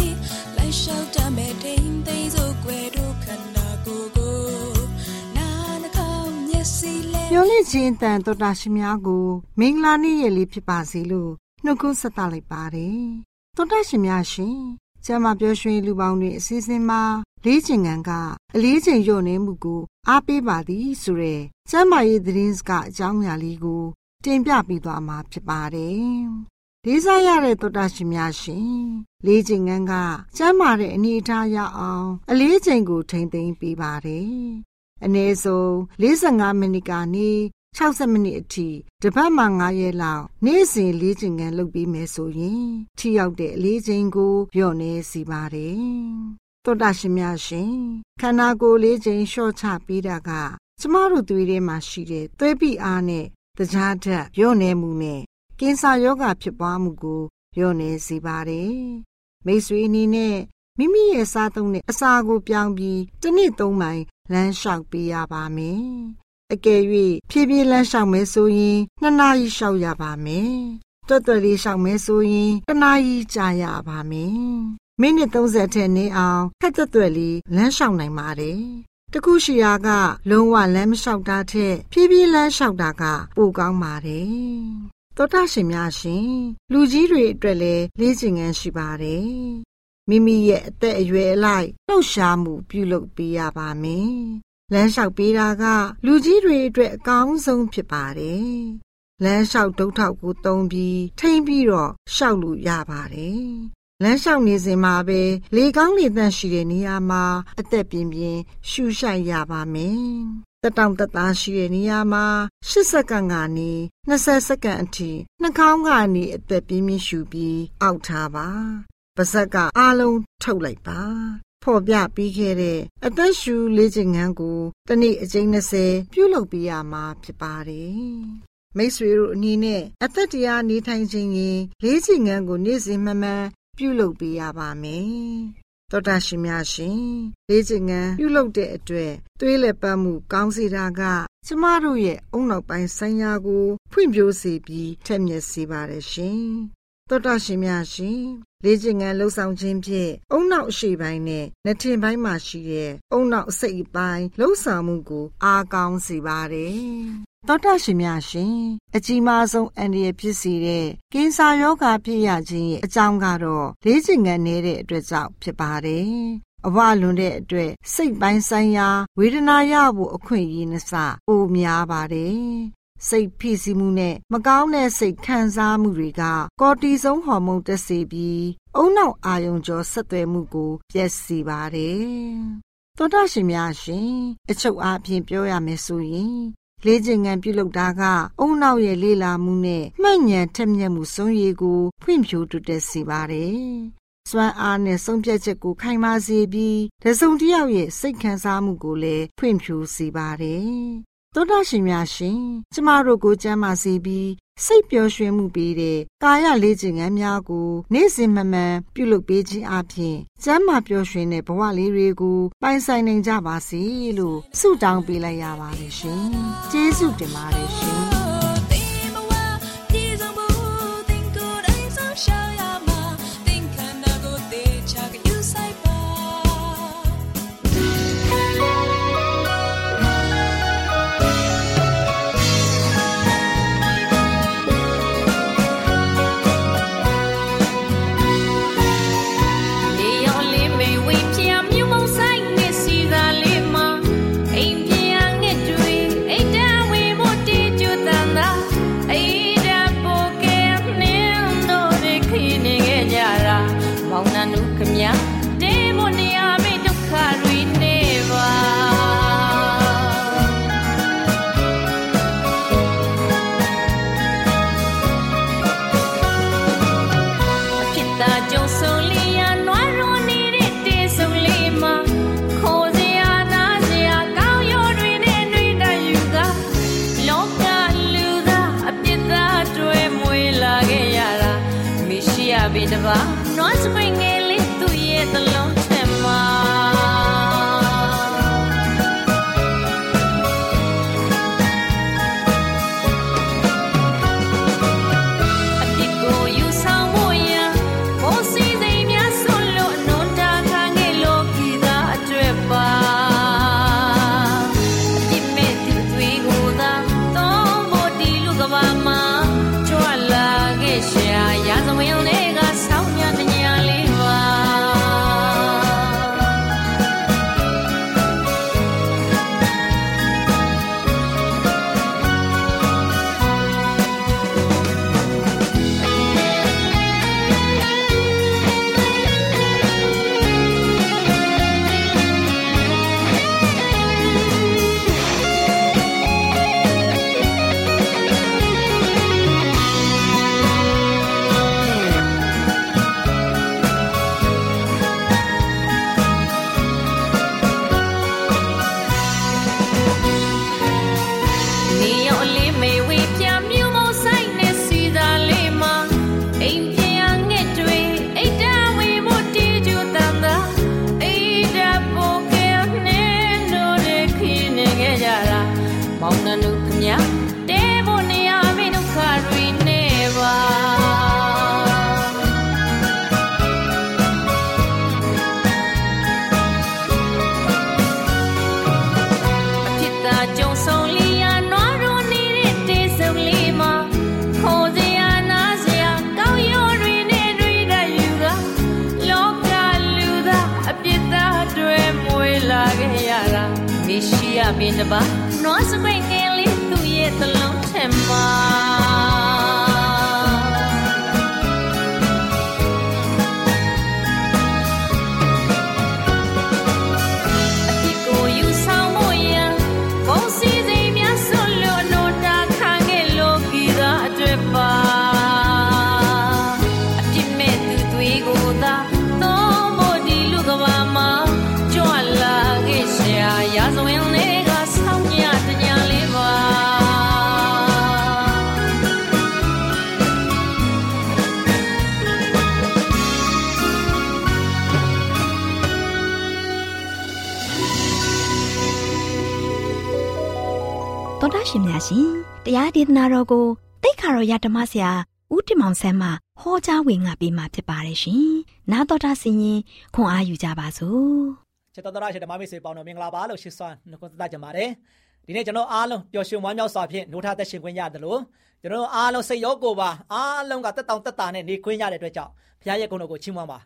တ မဲ့ထိန်သိမ်းစို့ွယ်တို့ခန္ဓာကိုယ်ကိုနာနှကောင်းမျက်စိလဲမျောလင့်ခြင်းတန်တော်တာရှင်များကိုမင်္ဂလာနေ့ရက်လေးဖြစ်ပါစေလို့နှုတ်ခွန်းဆက်သလိုက်ပါတယ်တော်တာရှင်များရှင်ကျမ်းမာပြောရွှင်လူပေါင်းတွေအစည်းအဝေးမှာလေးချင်ငံကအလေးချိန်ညွတ်နေမှုကိုအားပေးပါသည်ဆိုရဲကျမ်းမာရေးသတင်းစကားအကြောင်းအရာလေးကိုတင်ပြပြီးသွားမှာဖြစ်ပါတယ် လေးစားရတဲ့သောတာရှင်များရှင်လေးချိန်ငန်းကကျမ်းမာတဲ့အနေအထားရအောင် အလေးချိန်ကိုထိမ့်သိမ်းပေးပါတယ်အနည်းဆုံး45မိနစ်ကနေ60မိနစ်အထိတပတ်မှ9ရက်လောက်နေ့စဉ်လေးချိန်ငန်းလုပ်ပြီးမယ်ဆိုရင်ထိရောက်တဲ့အလေးချိန်ကိုလျော့နေစီပါတယ်သောတာရှင်များရှင်ခန္ဓာကိုယ်လေးချိန်လျှော့ချပေးတာကကျမတို့သွေးထဲမှာရှိတဲ့သွေးပိအားနဲ့တကြားဓာတ်လျော့နေမှုနဲ့ ကင်ဆာရောဂါဖြစ်ပွားမှုကိုလျော့နေစေပါတယ်မိတ်ဆွေအနေနဲ့မိမိရဲ့စားသုံးတဲ့အစာကိုပြောင်းပြီးတစ်နှစ်သုံးပိုင်းလမ်းလျှောက်ပေးရပါမယ်အကယ်၍ဖြည်းဖြည်းလမ်းလျှောက်မယ်ဆိုရင်နှစ်နာရီလျှောက်ရပါမယ်တွတ်တွတ်လေးလျှောက်မယ်ဆိုရင်တစ်နာရီကြာရပါမယ်မိနစ်30ထက်နည်းအောင်ခက်တွတ်တွတ်လေးလမ်းလျှောက်နိုင်ပါတယ်တခုရှိရာက လုံးဝလမ်းမလျှောက်တာထက်ဖြည်းဖြည်းလမ်းလျှောက်တာကပိုကောင်းပါတယ် သောတာရှင်များရှင်လူကြီးတွေအတွက်လည်းလေးကျင်ငန်းရှိပါတယ်မိမိရဲ့အသက်အရွယ်အလိုက်လှုပ်ရှားမှုပြုလုပ်ပေးရပါမယ်လမ်းလျှောက်ပေးတာက လူကြီးတွေအတွက်အကောင်းဆုံးဖြစ်ပါတယ်လမ်းလျှောက်ဒုတ်ထောက်ကိုတုံးပြီးထိမ့်ပြီးတော့ရှောက်လို့ရပါတယ်လမ်းလျှောက်နေစဉ်မှာပဲလေကောင်းလေသန့်ရှိတဲ့နေရာမှာအသက်ပြင်းပြင်းရှူရှိုက်ရပါမယ် တက်တောင်တက်သားရှိတဲ့နေရာမှာ10စက္ကန့်ကနေ20စက္ကန့်အထိနှာခေါင်းကနေအသက်ပြင်းပြင်းရှူပြီးအောက်ထားပါပါဇက်ကအားလုံးထုတ်လိုက်ပါဖော်ပြပြီးခဲ့တဲ့အသက်ရှူလေ့ကျင့်ခန်းကိုတနေ့အကြိမ်20ပြုလုပ်ပြရမှာဖြစ်ပါတယ်မိတ်ဆွေတို့အနေနဲ့အသက်တရားနေထိုင်ခြင်းရင်လေ့ကျင့်ခန်းကိုနေ့စဉ်မှမှန်ပြုလုပ်ပေးရပါမယ် တော်တာရှင်များရှင်လေ့ကျင့်ခန်းပြုလုပ်တဲ့အတွက်သွေးလက်ပတ်မှုကောင်းစေတာကကျမတို့ရဲ့အုံနောက်ပိုင်းဆိုင်ရာကိုဖွံ့ဖြိုးစေပြီးထက်မြက်စေပါတယ်ရှင်သောတာရှင်များရှင်လေ့ကျင့်ငန်းလှုပ်ဆောင်ခြင်းဖြင့်အုံနောက်အရှိပိုင်းနဲ့နှထင်ပိုင်းမှာရှိတဲ့အုံနောက်အစိတ်အပိုင်းလှုပ်ဆောင်မှုကိုအားကောင်းစေပါတယ် သောတာရှင်များရှင်အကြီးမားဆုံးအန္တရာယ်ဖြစ်စေတဲ့ကင်ဆာရောဂါဖြစ်ရခြင်းရဲ့အကြောင်းကတော့လေ့ကျင့်ငန်းနေတဲ့အတွက်ကြောင့်ဖြစ်ပါတယ်အဝလွန်တဲ့အတွက်စိတ်ပိုင်းဆိုင်ရာဝေဒနာရဖို့အခွင့်အရေးနှစပိုများပါတယ်စိတ်ဖိစီးမှုနဲ့မကောင်းတဲ့စိတ်ခံစားမှုတွေကကော်တီဇုန်းဟော်မုန်းတက်စေပြီးအုံနောက်အာယုံကြောဆက်သွယ်မှုကိုပျက်စီးပါတယ်။သောတာရှင်များရှင်အချုပ်အားဖြင့်ပြောရမယ်ဆိုရင် လေ့ကျင့်ငန်းပြုလုပ်တာကအုံနောက်ရဲ့လေလာမှုနဲ့မှတ်ဉာဏ်ထက်မြက်မှုစွမ်းရည်ကိုဖွံ့ဖြိုးတိုးတက်စေပါတယ်။စွမ်းအားနဲ့ဆုံးဖြတ်ချက်ကိုခိုင်မာစေပြီးတစုံတစ်ယောက်ရဲ့စိတ်ခံစားမှုကိုလည်းဖွံ့ဖြိုးစေပါတယ်သောတာရှင်များရှင် ကျမတို့ကိုကျမ်းမာစေပြီး စိတ်ပျော်ရွှင်မှုပေးတဲ့ကာယလေးခြင်းငန်းများကို နေ့စဉ်မှမှန်ပြုလုပ်ပေးခြင်းအပြင်ကျမ်းမာပျော်ရွှင်တဲ့ဘဝလေးတွေကို ပိုင်ဆိုင်နိုင်ကြပါစေလို့ဆုတောင်းပေးလိုက်ရပါတယ်ရှင်ကျေးဇူးတင်ပါတယ်ရှင် နာတော်ကိုတိတ်ခါတော်ရဓမ္မဆရာဦးတင်မောင်ဆန်းမှဟဟောကြားဝင်ငါပေးมาဖြစ်ပါတယ်ရှင်။နာတော်တာစီရင်ခွန်အားယူကြပါစို့။ချစ်တော်တော်ရှိဓမ္မမိတ်ဆွေပေါင်းတော်မင်္ဂလာပါလို့ရှိစွာနှုတ်ခွန်းသက်ကြပါတယ်ဒီနေ့ကျွန်တော်အားလုံးပျော်ရွှင်ဝမ်းမြောက်စွာဖြင့်နှုတ်ထသက်ရှင်ခွင့်ရတယ်လို့ကျွန်တော်အားလုံးစိတ်ရောကိုယ်ပါအားလုံးကတက်တောင်တက်တာနဲ့နေခွင့်ရတဲ့အတွက်ကြောင့်ဘုရားရဲ့ဂုဏ်တော်ကိုချီးမွမ်းပါ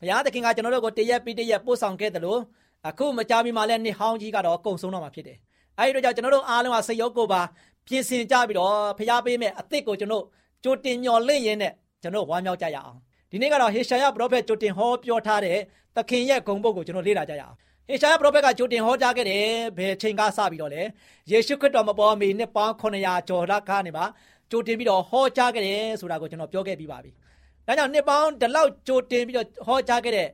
ဘုရားသခင်ကကျွန်တော်တို့ကိုတရက်ပြီးတရက်ပို့ဆောင်ခဲ့တယ်လို့အခုမကြာမီမှာလည်းနေဟောင်းကြီးကတော့ကုံဆုံးတော့မှာဖြစ်တယ်အဲဒီအတွက်ကြောင့်ကျွန်တော်တို့အားလုံးကစိတ်ရောကိုယ်ပါ ပြင်ဆင်ကြပြီးတော့ဘုရားပေးမဲ့အသစ်ကိုကျွန်တော်ကြိုတင်မျှော်လင့်ရင်းနဲ့ကျွန်တော်ဝမ်းမြောက်ကြရအောင်ဒီနေ့ကတော့ဟေရှာယပရောဖက်ကြိုတင်ဟောပြောထားတဲ့သခင်ရဲ့ဂုဏ်ပုဒ်ကိုကျွန်တော်လေ့လာကြရအောင်ဟေရှာယပရောဖက်ကကြိုတင်ဟောကြားခဲ့တယ်ဘယ်ချိန်ကစပြီးတော့လဲယေရှုခရစ်တော်မပေါ်မီနှစ်ပေါင်း900ကျော်လောက်ကနေပါကြိုတင်ပြီးတော့ဟောကြားခဲ့တယ်ဆိုတာကိုကျွန်တော်ပြောခဲ့ပြီးပါပြီ။ဒါကြောင့်နှစ်ပေါင်းဒီလောက်ကြိုတင်ပြီးတော့ဟောကြားခဲ့တဲ့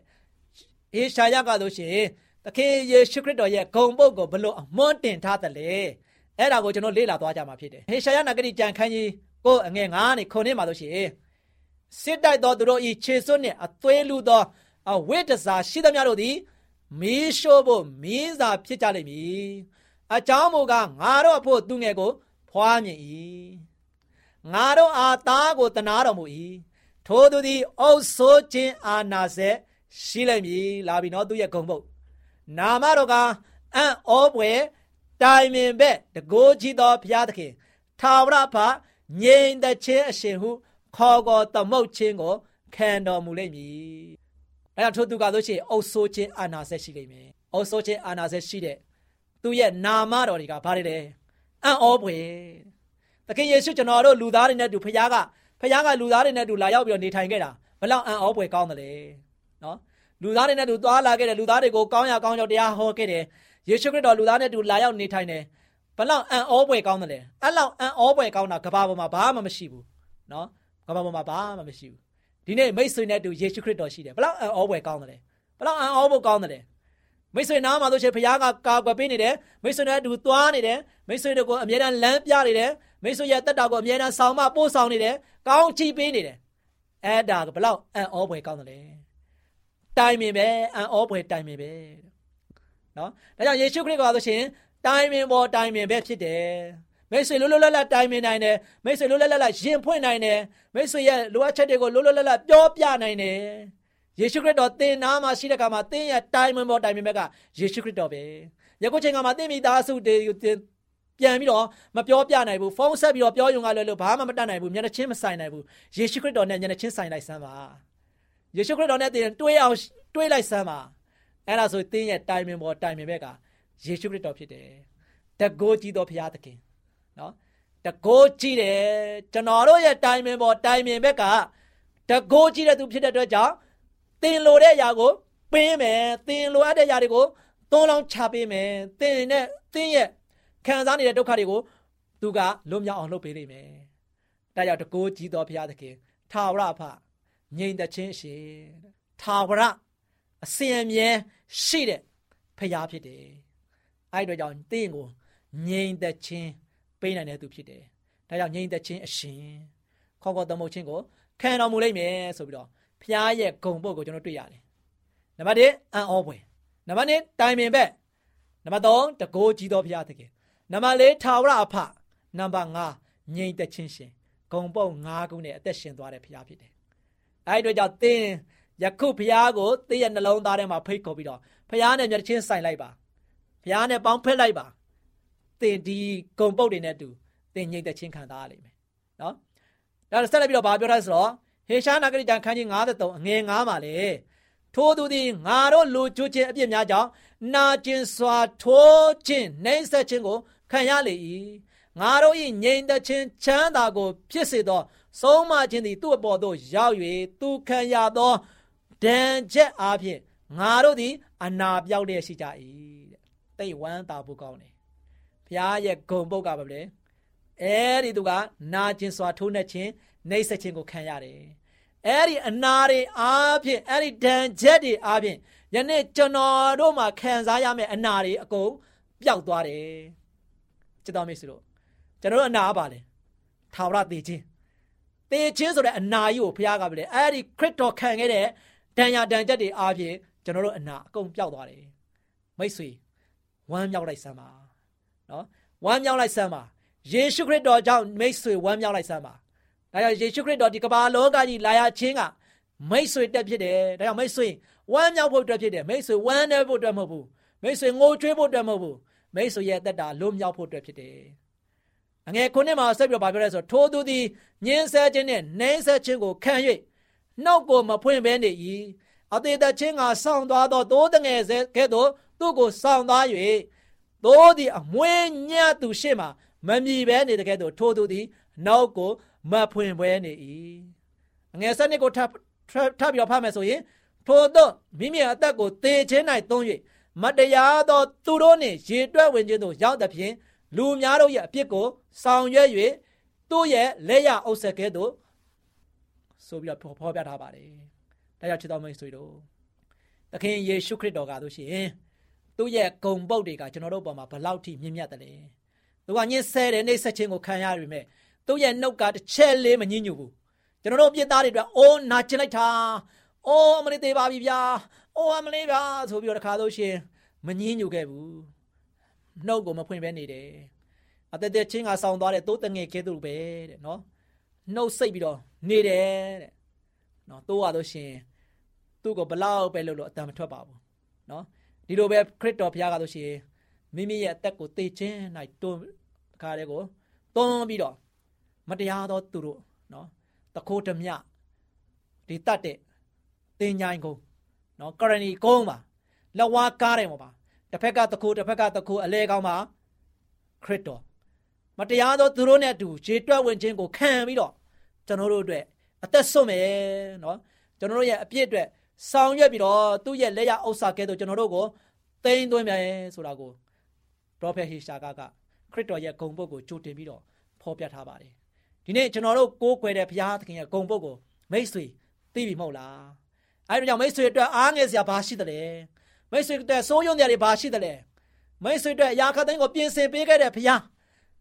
ဟေရှာယကဆိုရှင်သခင်ယေရှုခရစ်တော်ရဲ့ဂုဏ်ပုဒ်ကိုဘလို့အမွန်းတင်ထားတယ်လေ။ အဲ့ဒါကိုကျွန်တော်လေ့လာသွားကြမှာဖြစ်တယ်။ဟေရှာယနဂတိကြံခန်းကြီးကိုအငယ်9နဲ့ခုနှစ်မှာဆိုရှင်စစ်တိုက်သောသူတို့ဤခြေစွန်းနှင့်အသွေးလူသောအဝိတ္တစာရှိသမျှတို့သည်မီးရှို့ဖို့မင်းစာဖြစ်ကြလိမ့်မည်အကြောင်းမူကားငါတို့အဖို့သူငယ်ကို ဖွားမြင်၏ငါတို့အားသားကိုတနာတော်မူ၏ထိုသူသည်အုပ်ဆိုးခြင်းအာနာစေရှိလိမ့်မည်လာပြီနော်သူရဲ့ဂုံပုတ်နာမတော်ကအံ့ဩပွဲ တိုင်ပင်ဘက်တကိုးကြီးသောဘုရားသခင်ထာဝရဘငြိမ်သက်ခြင်းအရှင်ဟု ခေါ်ခေါ်သမုတ်ခြင်းကိုခံတော်မူလိမ့်မည်။အဲဒါထို့သူကဆိုရှင်အုပ်ဆိုးခြင်းအာနာဆက်ရှိလိမ့်မယ်။အုပ်ဆိုးခြင်းအာနာဆက်ရှိတဲ့သူရဲ့နာမတော်တွေကဘာတွေလဲ။အံ့ဩဖွယ်။သခင်ယေရှုကျွန်တော်တို့လူသားတွေနဲ့တူဖခင်ကဖခင်ကလူသားတွေနဲ့တူလာရောက်ပြီးတော့နေထိုင်ခဲ့တာဘလောက်အံ့ဩဖွယ်ကောင်းတယ်လေ။နော်။လူသားတွေနဲ့တူသွားလာခဲ့တယ်လူသားတွေကိုကောင်းရကောင်းကြောင့်တရားဟောခဲ့တယ်။ ယေရှုခရစ်တော်လူသားနဲ့တူလာရောက်နေထိုင်တယ်။ဘလောက်အံ့ဩဖွယ်ကောင်းတယ်လေ။အဲ့လောက်အံ့ဩဖွယ်ကောင်းတာကဘာပေါ်မှာဘာမှမရှိဘူး။နော်။ကဘာပေါ်မှာဘာမှမရှိဘူးဒီနေ့မိတ်ဆွေနဲ့တူယေရှုခရစ်တော်ရှိတယ်ဘလောက်အံ့ဩဖွယ်ကောင်းတယ်ဘလောက်အံ့ဩဖို့ကောင်းတယ်မိတ်ဆွေနားမှာဆိုရှင်ဘုရားကကာကွယ်ပေးနေတယ်မိတ်ဆွေနဲ့အတူသွားနေတယ်မိတ်ဆွေတို့ကိုအမြဲတမ်းလမ်းပြနေတယ်မိတ်ဆွေရဲ့တက်တာကိုအမြဲတမ်းဆောင်မပို့ဆောင်နေတယ်ကောင်းချီးပေးနေတယ်အဲ့ဒါကဘလောက်အံ့ဩဖွယ်ကောင်းတယ်တိုင်ပင်ပဲအံ့ဩဖွယ်တိုင်ပင်ပဲ နော်ဒါကြောင့်ယေရှုခရစ်ကဆိုရှင်တိုင်ပင်ပေါ်တိုင်ပင်ပဲဖြစ်တယ်မိတ်ဆွေလွတ်လွတ်လပ်လပ်တိုင်ပင်နိုင်တယ်မိတ်ဆွေလွတ်လွတ်လပ်လပ်ရင်ဖွင့်နိုင်တယ်မိတ်ဆွေရဲ့လိုအပ်ချက်တွေကိုလွတ်လွတ်လပ်လပ်ပြောပြနိုင်တယ်ယေရှုခရစ်တော်သင်နာမှာရှိတဲ့ကမှာသင်ရဲ့တိုင်ပင်ပေါ်တိုင်ပင်ဘက်ကယေရှုခရစ်တော်ပဲယခုချိန်ကမှာသင်မိသားစုတွေပြန်ပြီးတော့မပြောပြနိုင်ဘူးဖုန်းဆက်ပြီးတော့ပြောယုံကလည်းလို့ဘာမှမတတ်နိုင်ဘူးမျက်နှာချင်းမဆိုင်နိုင်ဘူးယေရှုခရစ်တော်နဲ့မျက်နှာချင်းဆိုင်လိုက်စမ်းပါယေရှုခရစ်တော်နဲ့သင်တွေးအောင်တွေးလိုက်စမ်းပါ အဲ့ဒါဆိုသင်ရဲ့တိုင်ပင်ပေါ်တိုင်ပင်ဘက်ကယေရှုခရစ်တော်ဖြစ်တယ်တကိုးကြီးတော်ဘုရားသခင်နော်တကိုးကြည့်တယ်ကျွန်တော်တို့ရဲ့တိုင်ပင်ပေါ်တိုင်ပင်ဘက်ကတကိုးကြည့်တဲ့သူဖြစ်တဲ့အတွက်ကြောင့်သင်လိုတဲ့အရာကိုပေးမယ်သင်လိုအပ်တဲ့အရာတွေကိုသွန်းလောင်းချပေးမယ်သင်နဲ့သင်ရဲ့ခံစားနေတဲ့ဒုက္ခတွေကိုသူကလွတ်မြောက်အောင်လုပ်ပေးလိမ့်မယ်ဒါကြောင့်တကိုးကြည့်တော်ဘုရားသခင်ထာဝရဖငြိမ်သက်ခြင်းရှိထာဝရအစဉ်အမြဲ ရှိတဲ့ဖရားဖြစ်တယ်အဲ့ဒီတော့ကြောင့်သင်ကိုငြိမ်သက်ခြင်းပေးနိုင်တဲ့သူဖြစ်တယ်။ဒါကြောင့်ငြိမ်သက်ခြင်းအရှင်ခေါ်ခေါ်သမုတ်ခြင်းကိုခံတော်မူလိမ့်မယ်ဆိုပြီးတော့ဖျားရဲ့ဂုံပုတ်ကိုကျွန်တော်တွေ့ရတယ်။နံပါတ်1အံ့ဩဖွယ်။နံပါတ်2တိုင်ပင်ဘက်။နံပါတ်3တကိုးကြီးသောဖျားသခင်။နံပါတ်4ထာဝရအဖ။နံပါတ်5ငြိမ်သက်ခြင်းရှင်။ဂုံပုတ်5ခုနဲ့အသက်ရှင်သွားတဲ့ဖျားဖြစ်တယ်။အဲဒီတော့ကြောင့်သင် ယခုဖျားကိုသင်ရဲ့နှလုံးသားထဲမှာဖိတ်ခေါ်ပြီးတော့ဖျားနဲ့မျက်ချင်းဆိုင်လိုက်ပါ။ဖျားနဲ့ပေါင်းဖက်လိုက်ပါ။တင်ဒီဂုံပုတ်တွေနဲ့တူတင်ငြိမ့်သက်ချင်းခံစားရလိမ့်မယ်နော်ဒါဆက်လက်ပြီးတော့ဗာပြောထားဆိုတော့ဟေရှာနာဂရိတန်ခန်းကြီး93အငယ်9မှာလေထိုးသူသည်ငါတို့လူကျွခြင်းအပြစ်များကြောင့်နာကျင်စွာထိုးခြင်းနှိမ့်ဆက်ခြင်းကိုခံရလေ၏ငါတို့၏ငြိမ်သက်ခြင်းချမ်းသာကို ဖြစ်စေသော ဆုံးမခြင်းသည်သူ့အပေါ်သို့ရောက်၍သူခံရသော ဒဏ်ချက်အားဖြင့်ငါတို့သည် အနာပြောက်လျက်ရှိကြ၏တဲ့တိတ်ဝမ်းသာဖို့ကောင်းတယ်ဘုရားရဲ့ဂုံပုတ်ကပါပဲအဲဒီသူကနာကျင်စွာထိုးနှက်ခြင်းနှိပ်စက်ခြင်းကိုခံရတယ်အဲ့ဒီအနာတွေအားဖြင့်အဲ့ဒီဒဏ်ချက်တွေအားဖြင့်ယနေ့ကျွန်တော်တို့မှာခံစားရမယ့်အနာတွေအကုန်ပျောက်သွားတယ်จิตတော်မိတ်ဆွေတို့ကျွန်တော်တို့အနာပါလေထာဝရသေခြင်းသေခြင်းဆိုတဲ့အနာကြီးကိုဘုရားကပဲလေအဲ့ဒီခရစ်တော်ခံခဲ့တဲ့ ဒဏ်ရာဒဏ်ချက်တွေအားဖြင့်ကျွန်တော်တို့အနာအကုန်ပျောက်သွားတယ်မိတ်ဆွေဝမ်းမြောက်လိုက်စမ်းပါနော်ဝမ်းမြောက်လိုက်စမ်းပါယေရှုခရစ်တော်ကြောင့်မိတ်ဆွေဝမ်းမြောက်လိုက်စမ်းပါဒါကြောင့်ယေရှုခရစ်တော်ဒီကမ္ဘာလောကကြီးလာရခြင်းကမိတ်ဆွေတက်ဖြစ်တယ်ဒါကြောင့်မိတ်ဆွေဝမ်းမြောက်ဖို့အတွက်ဖြစ်တယ်မိတ်ဆွေဝမ်းနည်းဖို့အတွက်မဟုတ်ဘူးမိတ်ဆွေငိုကြွေးဖို့အတွက်မဟုတ်ဘူးမိတ်ဆွေရဲ့အသက်တာလွတ်မြောက်ဖို့အတွက်ဖြစ်တယ်အငယ်ခုနှစ်မှာဆက်ပြီးတော့ပြောရဲဆိုထိုသူသည်ညင်းဆဲခြင်းနဲ့နှိမ့်ဆက်ခြင်းကိုခံ၍ နှုတ်ကိုမဖွင့်ဘဲနေ၏အသေးသက်ချင်းကဆောင်းသွားသောသိုးတငယ်စဲကဲ့သို့သူ့ကိုဆောင်းသွား၍သိုးသည်အမွေးညံ့သူရှေ့မှာမမြည်ဘဲနေတဲ့ကဲ့သို့ထိုသူသည်နောက်ကိုမဖွင့်ဘဲနေ၏အငယ်စနစ်ကိုထပ်ထပ်ပြီးတော့ဖတ်မယ်ဆိုရင်ထိုသောမိမိအသက်ကိုသေခြင်း၌သုံး၍မတရားသောသူတို့နှင့်ရေတွက်ဝင်ခြင်းသို့ရောက်သဖြင့်လူများတို့ရဲ့အပြစ်ကိုဆောင်ရွက်၍သူ့ရဲ့လက်ရအုပ်ဆက်ကဲ့သို့ ဆိုပြီးတော့ဖော်ပြထားပါတယ်။ဒါကြောင့်ချစ်တော်မိတ်ဆွေတို့သခင်ယေရှုခရစ်တော်ကတို့ရှိရင်သူ့ရဲ့ဂုံပုတ်တွေကကျွန်တော်တို့ပေါ်မှာဘလောက်ထိမြင့်မြတ်တယ်လဲ။သူကညှင်းဆဲတဲ့နှိပ်စက်ခြင်းကိုခံရရပေမဲ့သူ့ရဲ့နှုတ်ကတစ်ချက်လေးမညှဉ်းညူဘူး။ကျွန်တော်တို့ပြစ်သားတွေအတွက်အိုးနာကျင်လိုက်တာ။အိုးအမလေးသေးပါပြီဗျာ။အိုးအမလေးဗျာဆိုပြီးတော့တခါလို့ရှိရင်မညှဉ်းညူခဲ့ဘူး။နှုတ်ကိုမဖွင့်ဘဲနေတယ်။အသက်သက်ချင်းကဆောင်းသွားတဲ့တိုးတငယ်ကဲသူပဲတဲ့နော်။ နှုတ်စိတ်ပြီးတော့နေတယ်တဲ့နော်တိုးရလို့ရှင်သူ့ကိုဘလောက်ပဲလို့လို့အတန်မထွက်ပါဘူးနော်ဒီလိုပဲခရစ်တော်ဘုရားကလို့ရှင်မိမိရဲ့အသက်ကိုသေခြင်း၌တွန်းခါတဲ့ကိုတွန်းပြီးတော့မတရားသောသူတို့နော်တခိုးဓမြဒီတတ်တဲ့တင်ញိုင်းကုန်းနော်ကရဏီကုန်းပါလက်ဝါးကားတယ်မပါတစ်ဖက်ကတခိုးတစ်ဖက်ကတခိုးအလဲကောင်းပါခရစ်တော် မတရားသောသူတို့နဲ့အတူခြေတွက်ဝင်ခြင်းကိုခံပြီးတော့ကျွန်တော်တို့အတွက်အသက်ဆုံးမယ်နော်ကျွန်တော်တို့ရဲ့အပြစ်အတွက်ဆောင်ရွက်ပြီးတော့သူ့ရဲ့လက်ရဥစ္စာကဲတော့ကျွန်တော်တို့ကိုသိမ်းသွင်းမယ်ဆိုတာကိုပရောဖက်ဟေရှာကကခရစ်တော်ရဲ့ဂုံပုတ်ကိုကြိုတင်ပြီးတော့ဖော်ပြထားပါတယ်ဒီနေ့ကျွန်တော်တို့ကိုးကွယ်တဲ့ဘုရားသခင်ရဲ့ဂုံပုတ်ကိုမိတ်ဆွေသိပြီမဟုတ်လားအဲဒီကြောင့်မိတ်ဆွေအတွက်အားငယ်စရာဘာရှိသလဲမိတ်ဆွေအတွက်စိုးရုံစရာတွေဘာရှိသလဲမိတ်ဆွေအတွက်အရာခသိန်းကိုပြင်ဆင်ပေးခဲ့တဲ့ဘုရား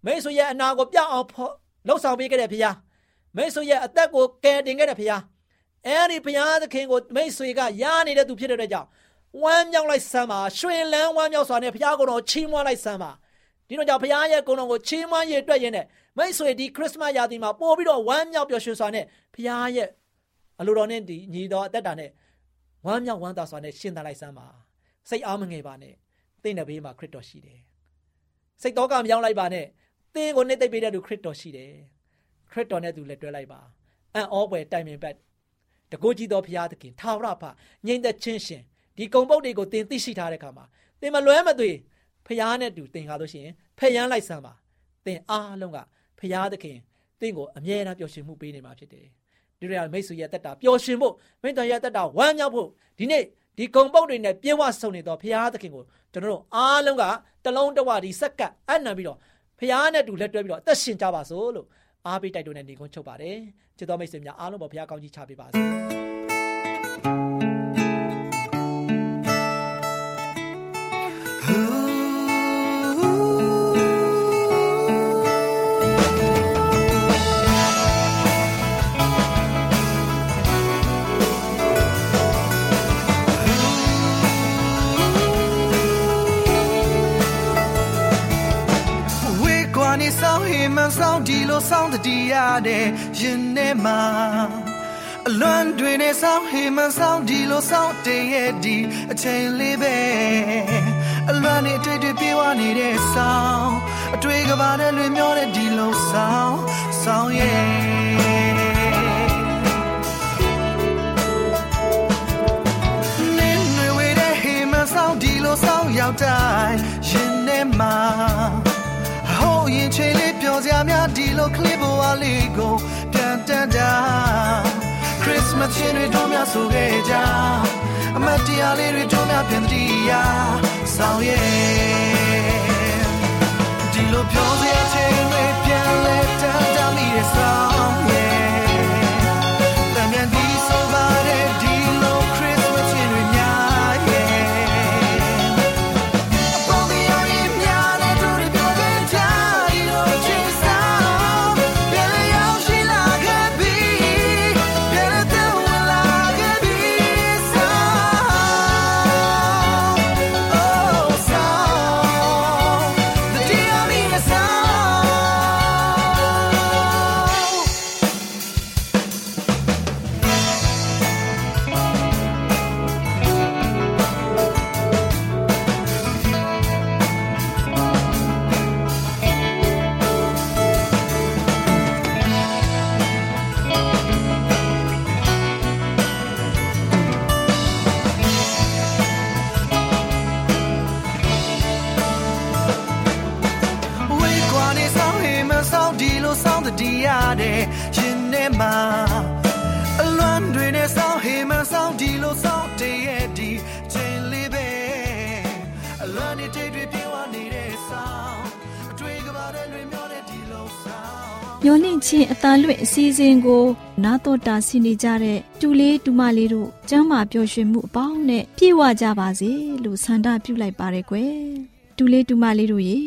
မိတ်ဆွေရဲ့အနာကိုပြောင်းအောင်လှုပ်ဆောင်ပေးခဲ့တဲ့ဘုရားမိတ်ဆွေရဲ့အသက်ကိုကယ်တင်ခဲ့တဲ့ဘုရားအဲဒီဘုရားသခင်ကိုမိတ်ဆွေကယားနေတဲ့သူဖြစ်တဲ့အတွက်ကြောင့်ဝမ်းမြောက်လိုက်စမ်းပါရွှင်လန်းဝမ်းမြောက်စွာနဲ့ဘုရားကိုယ်တော်ချီးမွမ်းလိုက်စမ်းပါဒီတော့ကြောင့်ဘုရားရဲ့ကိုယ်တော်ကိုချီးမွမ်းရအတွက်ရင်းနဲ့မိတ်ဆွေဒီခရစ်စမတ်ရာသီမှာပို့ပြီးတော့ဝမ်းမြောက်ပျော်ရွှင်စွာနဲ့ဘုရားရဲ့အလိုတော်နဲ့ဒီညီတော်အသက်တာနဲ့ဝမ်းမြောက်ဝမ်းသာစွာနဲ့ရှင်းသလိုက်စမ်းပါစိတ်အားမငယ်ပါနဲ့သင်တဲ့ဘေးမှာခရစ်တော်ရှိတယ်စိတ်တော်ကမပြောင်းလိုက်ပါနဲ့ သင်ကိုနှိမ့်သိပ်ပေးတဲ့သူခရစ်တော်ရှိတယ်ခရစ်တော်နဲ့သူလက်တွဲလိုက်ပါအံ့ဩဖွယ်တိုင်ပင်ပတ်တကိုးကြီးသောဘုရားသခင်ထာဝရဘငြိမ်သက်ခြင်းရှင်ဒီကုံပုတ်တွေကိုသင်သိရှိထားတဲ့အခါမှာသင်မလွဲမသွေဖျားနဲ့တူသင်ကားလို့ရှိရင်ဖျားလိုက်စမ်းပါသင်အားလုံးကဖျားသခင်သင်ကိုအမြဲတမ်းပျော်ရွှင်မှုပေးနေမှာဖြစ်တယ်ဒီလိုရမိတ်ဆွေရဲ့တက်တာပျော်ရွှင်ဖို့မိတ္တရဲ့တက်တာဝမ်းမြောက်ဖို့ဒီနေ့ဒီကုံပုတ်တွေနဲ့ပြည့်ဝဆုံနေတော့ဖျားသခင်ကိုကျွန်တော်တို့အားလုံးကတလုံးတဝဒီစက္ကပ်အနံပြီးတော့ ဖျားနဲ့တူလက်တွဲပြီးတော့အသက်ရှင်ကြပါစို့လို့အားပေးတိုက်တွန်းတဲ့နေကုန်းချုပ်ပါတယ်ချစ်တော်မိတ်ဆွေများအားလုံးပေါ်ဘုရားကောင်းကြီးချပေးပါစေ ဆောင်ဒီလိုဆောင်တတိရတဲ့ရင်ထဲမှာအလွန်တွေနဲ့ဆောင်ဟေမဆောင်ဒီလိုဆောင်တည့်ရဲ့ဒီအချိန်လေးပဲအလွန်နဲ့တွေ့တွေ့ပြေးဝနေတဲ့ဆောင်အတွေ့ကဘာနဲ့လွင်မျောတဲ့ဒီလိုဆောင်ဆောင်ရဲ့ဆောင်ဒီလိုဆောင်ရောက်တိုင်းရင်ထဲမှာရင်ချိန်လေးပျော်စရာ များဒီလိုကလစ်ဘဝလေးကိုပြန်တန်တာ Christmas ချင်းတွေတို့များဆိုခဲ့ကြအမတ်တရားလေးတွေတို့များပြန်တည်ရဆောင်ရဲ့ဒီလိုပျော်စရာချိန်တွေပြန်လဲတန်တာမိရဲ့ဆောင်တီး မျောလင့်ချင်းအတန်လွင့်အစီအစဉ်ကို နာတော်တာဆင်နေကြတဲ့တူလေးတူမလေးတို့ကျမ်းမာပျော်ရွှင်မှုအပေါင်းနဲ့ပြည့်ဝကြပါစေလို့ဆန္ဒပြုလိုက်ပါရယ်ကွယ်တူလေးတူမလေးတို့ရေ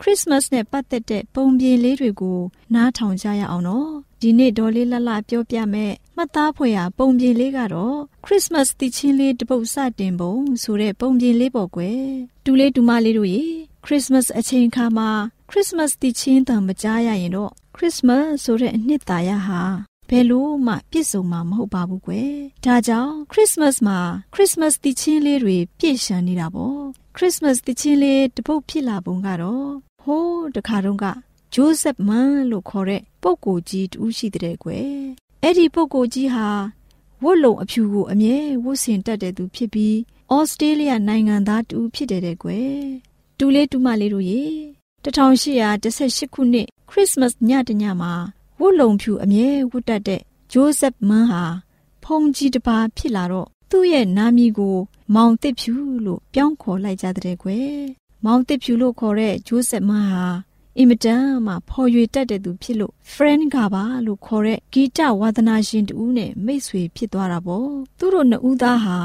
ခရစ်စမတ်နဲ့ပတ်သက်တဲ့ပုံပြင်လေးတွေကို နားထောင်ကြရအောင်နော်ဒီနေ့ဒေါ်လေးလှလှပြောပြမယ်မှတ်သားဖွယ်ရာပုံပြင်လေးကတော့ခရစ်စမတ်တည်ချင်းလေးတစ်ပုတ်စတင်ပုံဆိုတဲ့ပုံပြင်လေးပေါ့ကွယ်တူလေးတူမလေးတို့ရေခရစ်စမတ်အချိန်ခါမှာခရစ်စမတ်တည်ချင်းတံမကြားရရင်တော့ ခရစ်စမတ်ဆိုတဲ့အနှစ်သာရဟာဘယ်လို့မှပြည့်စုံမှာမဟုတ်ပါဘူးကွယ်။ဒါကြောင့်ခရစ်စမတ်မှာခရစ်စမတ်တည်ချင်းလေးတွေပြည့်ရှံနေတာပေါ့။ခရစ်စမတ်တည်ချင်းလေးတပုတ်ဖြစ်လာပုံကတော့ဟိုးတခါတုန်းကဂျိုးဆက်မန်လို့ခေါ်တဲ့ပုပ်ကိုကြီးတူရှိတဲ့ကွယ်။အဲ့ဒီပုပ်ကိုကြီးဟာဝတ်လုံအဖြူကိုအမြဲဝတ်ဆင်တတ်တဲ့သူဖြစ်ပြီးဩစတြေးလျနိုင်ငံသားတူဖြစ်တယ်တဲ့ကွယ်။တူလေးတူမလေးတို့ရေ1818ခုနှစ် ခရစ်စမတ်ညတညမှာဝတ်လုံဖြူအမြဲဝတ်တတ်တဲ့ဂျိုးဆက်မန်ဟာဖုန်ကြီးတစ်ပါးဖြစ်လာတော့သူ့ရဲ့နာမည်ကို မောင်တစ်ဖြူလို့ပြောင်းခေါ်လိုက်ကြတဲ့ကွယ်။မောင်တစ်ဖြူလို့ခေါ်တဲ့ဂျိုးဆက်မန်ဟာအင်မတန်မှဖော်ရွေတတ်တဲ့သူဖြစ်လို့ friend ကပါလို့ခေါ်တဲ့ဂီတဝါသနာရှင်တူနဲ့မိတ်ဆွေဖြစ်သွားတာပေါ့သူတို့နှစ်ဦးသားဟာ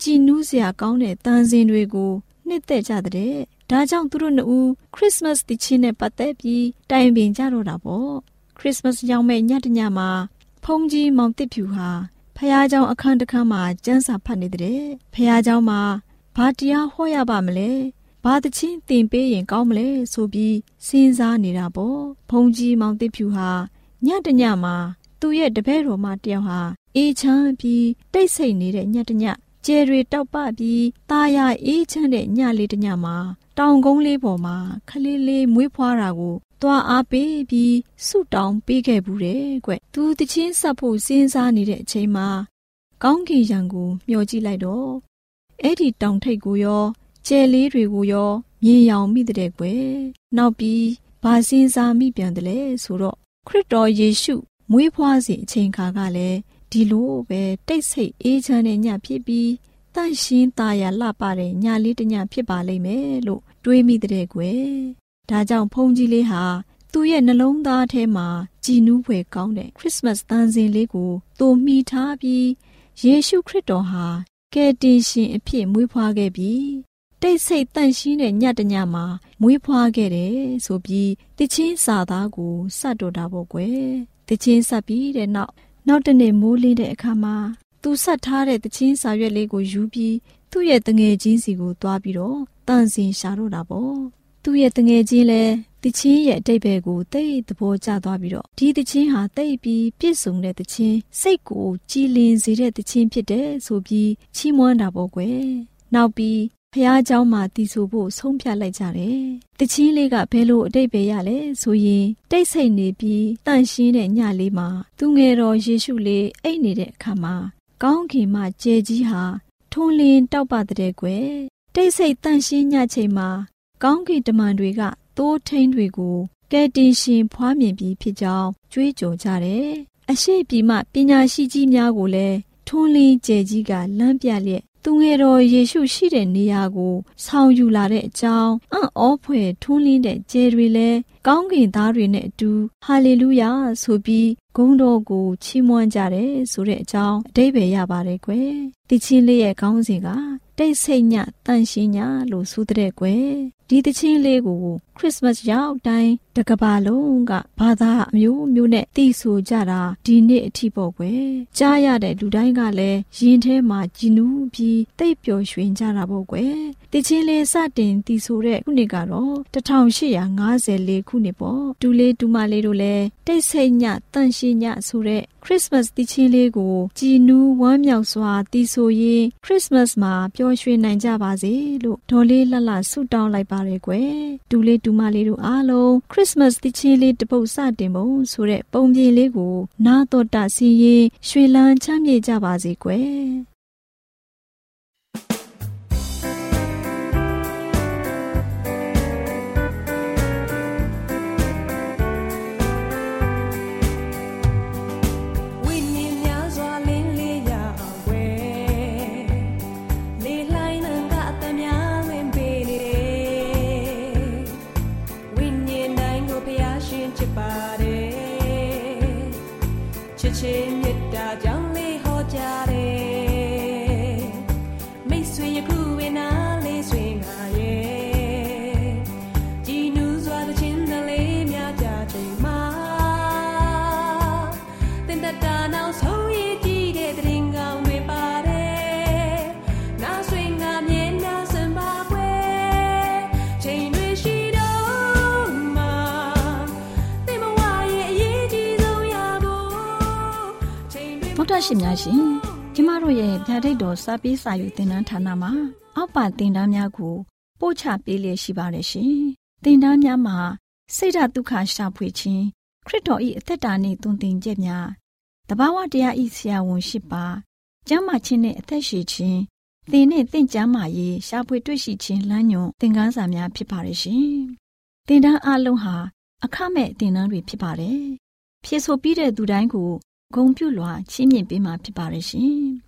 ကြည်နူးစရာကောင်းတဲ့တန်စင်တွေကိုနှစ်သက်ကြတဲ့ ဒါကြောင့်သူတို့နှစ်ဦးခရစ်စမတ်တချင်းနဲ့ပတ်သက်ပြီးတိုင်ပင်ကြတော့တာပေါ့ခရစ်စမတ်ရောက်မဲ့ညတညမှာဖုန်ကြီးမောင်တစ်ဖြူဟာဖះเจ้าအခန်းတစ်ခန်းမှာကျမ်းစာဖတ်နေတဲ့ဖះเจ้าမှာဘာတရားဟောရပါမလဲဘာတချင်းတင်ပေးရင်ကောင်းမလဲဆိုပြီးစဉ်းစားနေတာပေါ့ဖုန်ကြီးမောင်တစ်ဖြူဟာညတညမှာသူ့ရဲ့တပည့်တော်မတယောက်ဟာအေးချမ်းပြီးတိတ်ဆိတ်နေတဲ့ညတညကျယ်တွေတောက်ပပြီးตาရအေးချမ်းတဲ့ညလေးတညမှာ တောင်ကုန်းလေးပေါ်မှာခလေးလေးမွေးဖွားတာကိုသွားအားပေးပြီးဆုတောင်းပေးခဲ့ဘူးတဲ့ကွ။သူတချင်းဆက်ဖို့စဉ်းစားနေတဲ့အချိန်မှာကောင်းကင်ရံကိုမျှော်ကြည့်လိုက်တော့အဲ့ဒီတောင်ထိပ်ကိုရောကျဲလေးတွေကိုရောမြင်ရောင်မိတဲ့ကွယ်။နောက်ပြီးဘာစဉ်းစားမိပြန်တယ်လဲဆိုတော့ခရစ်တော်ယေရှုမွေးဖွားစဉ်အချိန်ခါကလည်းဒီလိုပဲတိတ်ဆိတ်အေးချမ်းတဲ့ညဖြစ်ပြီးတန့်ရှင်းသားရလှပတဲ့ညလေးတစ်ညဖြစ်ပါလိမ့်မယ်လို့ တွေးမိတဲ့ကွယ်။ဒါကြောင့်ဖုန်ကြီးလေးဟာသူ့ရဲ့နှလုံးသားထဲမှာကြည်နူးဖွယ်ကောင်းတဲ့ခရစ်စမတ်သံစဉ်လေးကိုတိုးမိထားပြီးယေရှုခရစ်တော်ဟာကယ်တင်ရှင်အဖြစ်မွေးဖွားခဲ့ပြီးတိတ်ဆိတ်တန့်ရှင်းတဲ့ညတညမှာမွေးဖွားခဲ့တယ်ဆိုပြီးတချင်းစာသားကိုစတ်တော်တာပေါ့ကွယ်တချင်းဆက်ပြီးတဲ့နောက်နောက်တနေ့မိုးလင်းတဲ့အခါမှာသူဆက်ထားတဲ့တချင်းစာရွက်လေးကိုယူပြီးသူ့ရဲ့တငယ်ချင်းစီကိုသွားပြီးတော့ တန်စင်ရှာတော့တာပေါ့သူ့ရဲ့တငယ်ချင်းလဲတချင်းရဲ့အတိတ်ဘယ်ကိုတိတ်သဘောကျသွားပြီးတော့ဒီတချင်းဟာတိတ်ပြီးပြည့်စုံတဲ့တချင်းစိတ်ကိုကြည်လင်စေတဲ့တချင်းဖြစ်တယ်ဆိုပြီးချီးမွမ်းတာပေါ့ကွယ်နောက်ပြီးဖះเจ้าမှာတီးဆိုဖို့ဆုံးဖြတ်လိုက်ကြတယ်။တချင်းလေးကဘယ်လိုအတိတ်ပဲရလဲဆိုရင်တိတ်ဆိတ်နေပြီးတန့်ရှင်းတဲ့ညလေးမှာသူငယ်တော်ယေရှုလေးအိတ်နေတဲ့အခါမှာကောင်းကင်မှကြဲကြီးဟာထွန်းလင်းတောက်ပတဲ့ကွယ် တိတ်ဆိတ်တန့်ရှင်းညချိန်မှာကောင်းကင်တမန်တွေကသိုးထိန်တွေကိုကဲတင်ရှင်ဖွားမြင်ပြီးဖြစ်ကြောင်းကြွေးကြော်ကြတယ်။အရှိပြီမှပညာရှိကြီးများကိုလည်းထွန်းလင်းကြဲကြီးကလမ်းပြလျက်သူငယ်တော်ယေရှုရှိတဲ့နေရာကိုဆောင်ယူလာတဲ့အကြောင်းအံ့ဩဖွယ်ထွန်းလင်းတဲ့ကျဲတွေလည်းကောင်းကင်သားတွေနဲ့အတူဟာလေလုယာဆိုပြီးဂုဏ်တော်ကိုချီးမွမ်းကြတယ်ဆိုတဲ့အကြောင်းအဓိပ္ပာယ်ရပါတယ်ကွယ်။တချင်းလေးရဲ့ခေါင်းစဉ်က တိတ်ဆိတ်ညတန့်ရှင်းညလို့ဆိုတဲ့ကွယ်ဒီတချင်းလေးကိုခရစ်စမတ်ရောက်တိုင်းတကဘာလုံးကဘာသာအမျိုးမျိုးနဲ့တည်ဆိုကြတာဒီနေ့အထိပေါ့ကွယ်ကြားရတဲ့လူတိုင်းကလည်းရင်ထဲမှာကြည်နူးပြီးတိတ်ပျော်ရွှင်ကြတာပေါ့ကွယ်တချင်းလေးစတင်တည်ဆိုတဲ့ခုနှစ်ကတော့1854ခုနှစ်ပေါ့ဒူလေးဒူမလေးတို့လည်းတိတ်ဆိတ်ညတန့်ရှင်းညဆိုတဲ့ခရစ်စမတ်တည်ချင်းလေးကိုကြည်နူးဝမ်းမြောက်စွာတည်ဆိုရင်းခရစ်စမတ်မှာပျော်ရွှင်နိုင်ကြပါစေလို့ဒေါ်လေးလှလှဆုတောင်းလိုက်ပါတယ်ကွယ်ဒူလေးဒူမလေးတို့အားလုံးခရစ်စမတ်တည်ချင်းလေးတပုတ်စတင်ပုံဆိုတဲ့ပုံပြင်လေးကိုနာတော်တာစီရင်ရွှေလန်းချမ်းမြေ့ကြပါစေကွယ် တ်တော်စာပေးစာယူတင်နန်းဌာနမှာ အောက်ပါတင်ဒားများကို ပို့ချပေးလျက်ရှိပါတယ်ရှင်တင်ဒားများမှာစိတ်ဓာတ်ဒုက္ခရှာဖွေခြင်းခရစ်တော်၏အသက်တာနှင့်တုန်တင်ကြများတဘာဝတရားဤဆရာဝန်ရှိပါကျမ်းမာခြင်းနဲ့အသက်ရှိခြင်းသင်နဲ့သင်ကျမ်းမာရေးရှာဖွေတွေ့ရှိခြင်းလမ်းညွန်သင်ခန်းစာများဖြစ်ပါတယ်ရှင်တင်ဒားအလုံးဟာအခမဲ့တင်ဒားတွေဖြစ်ပါတယ်ဖြစ်ဆိုပြီးတဲ့သူတိုင်းကိုဂုံပြုလွှာချီးမြှင့်ပေးမှာဖြစ်ပါတယ်ရှင်